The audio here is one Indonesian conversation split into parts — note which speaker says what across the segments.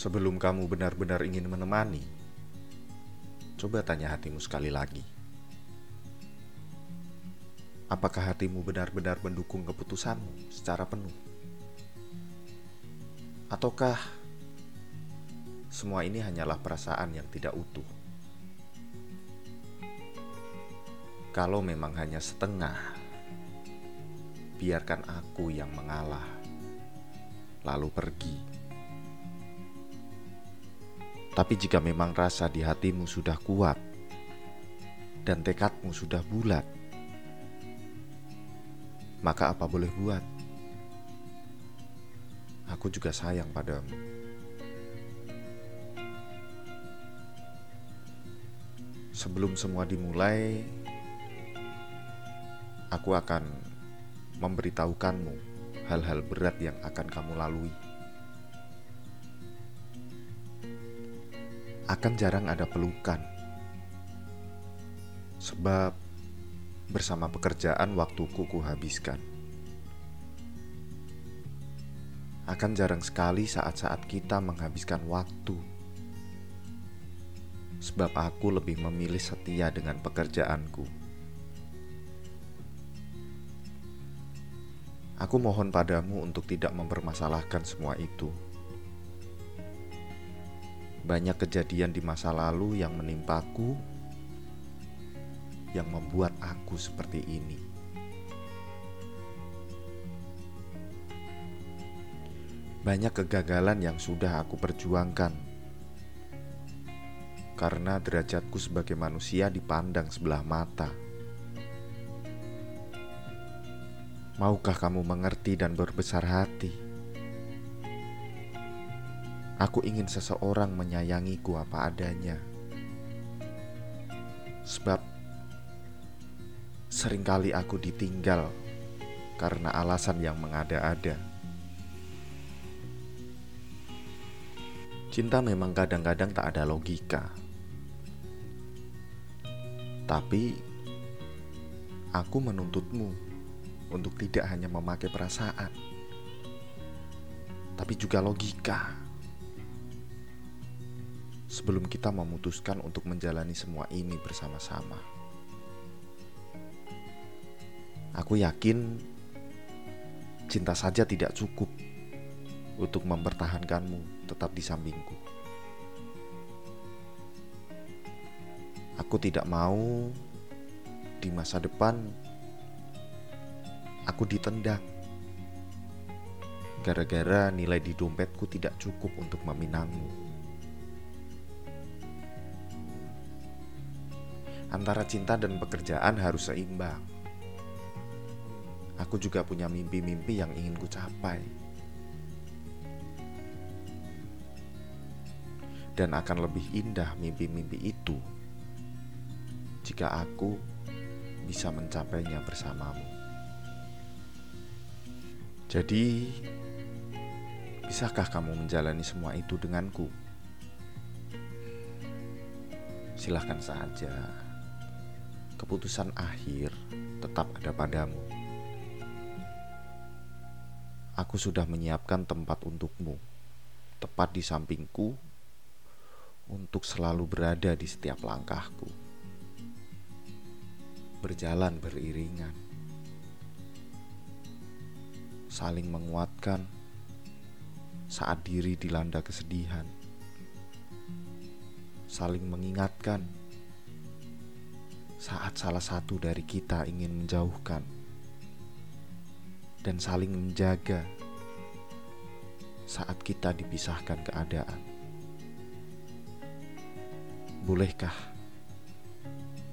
Speaker 1: Sebelum kamu benar-benar ingin menemani, coba tanya hatimu sekali lagi. Apakah hatimu benar-benar mendukung keputusanmu secara penuh? Ataukah semua ini hanyalah perasaan yang tidak utuh? Kalau memang hanya setengah, biarkan aku yang mengalah, lalu pergi. Tapi jika memang rasa di hatimu sudah kuat dan tekadmu sudah bulat, maka apa boleh buat? Aku juga sayang padamu. Sebelum semua dimulai, aku akan memberitahukanmu hal-hal berat yang akan kamu lalui. Akan jarang ada pelukan, sebab bersama pekerjaan waktuku kuhabiskan. Akan jarang sekali saat-saat kita menghabiskan waktu, sebab aku lebih memilih setia dengan pekerjaanku. Aku mohon padamu untuk tidak mempermasalahkan semua itu. Banyak kejadian di masa lalu yang menimpaku yang membuat aku seperti ini. Banyak kegagalan yang sudah aku perjuangkan karena derajatku sebagai manusia dipandang sebelah mata. Maukah kamu mengerti dan berbesar hati? Aku ingin seseorang menyayangiku apa adanya. Sebab sering kali aku ditinggal karena alasan yang mengada-ada. Cinta memang kadang-kadang tak ada logika. Tapi aku menuntutmu untuk tidak hanya memakai perasaan, tapi juga logika. Sebelum kita memutuskan untuk menjalani semua ini bersama-sama, aku yakin cinta saja tidak cukup untuk mempertahankanmu tetap di sampingku. Aku tidak mau di masa depan aku ditendang gara-gara nilai di dompetku tidak cukup untuk meminangmu. Antara cinta dan pekerjaan harus seimbang. Aku juga punya mimpi-mimpi yang ingin ku capai. Dan akan lebih indah mimpi-mimpi itu jika aku bisa mencapainya bersamamu. Jadi, bisakah kamu menjalani semua itu denganku? Silahkan saja. Keputusan akhir tetap ada padamu. Aku sudah menyiapkan tempat untukmu, tepat di sampingku, untuk selalu berada di setiap langkahku. Berjalan beriringan, saling menguatkan saat diri dilanda kesedihan, saling mengingatkan saat salah satu dari kita ingin menjauhkan dan saling menjaga saat kita dipisahkan keadaan. Bolehkah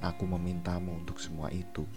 Speaker 1: aku memintamu untuk semua itu?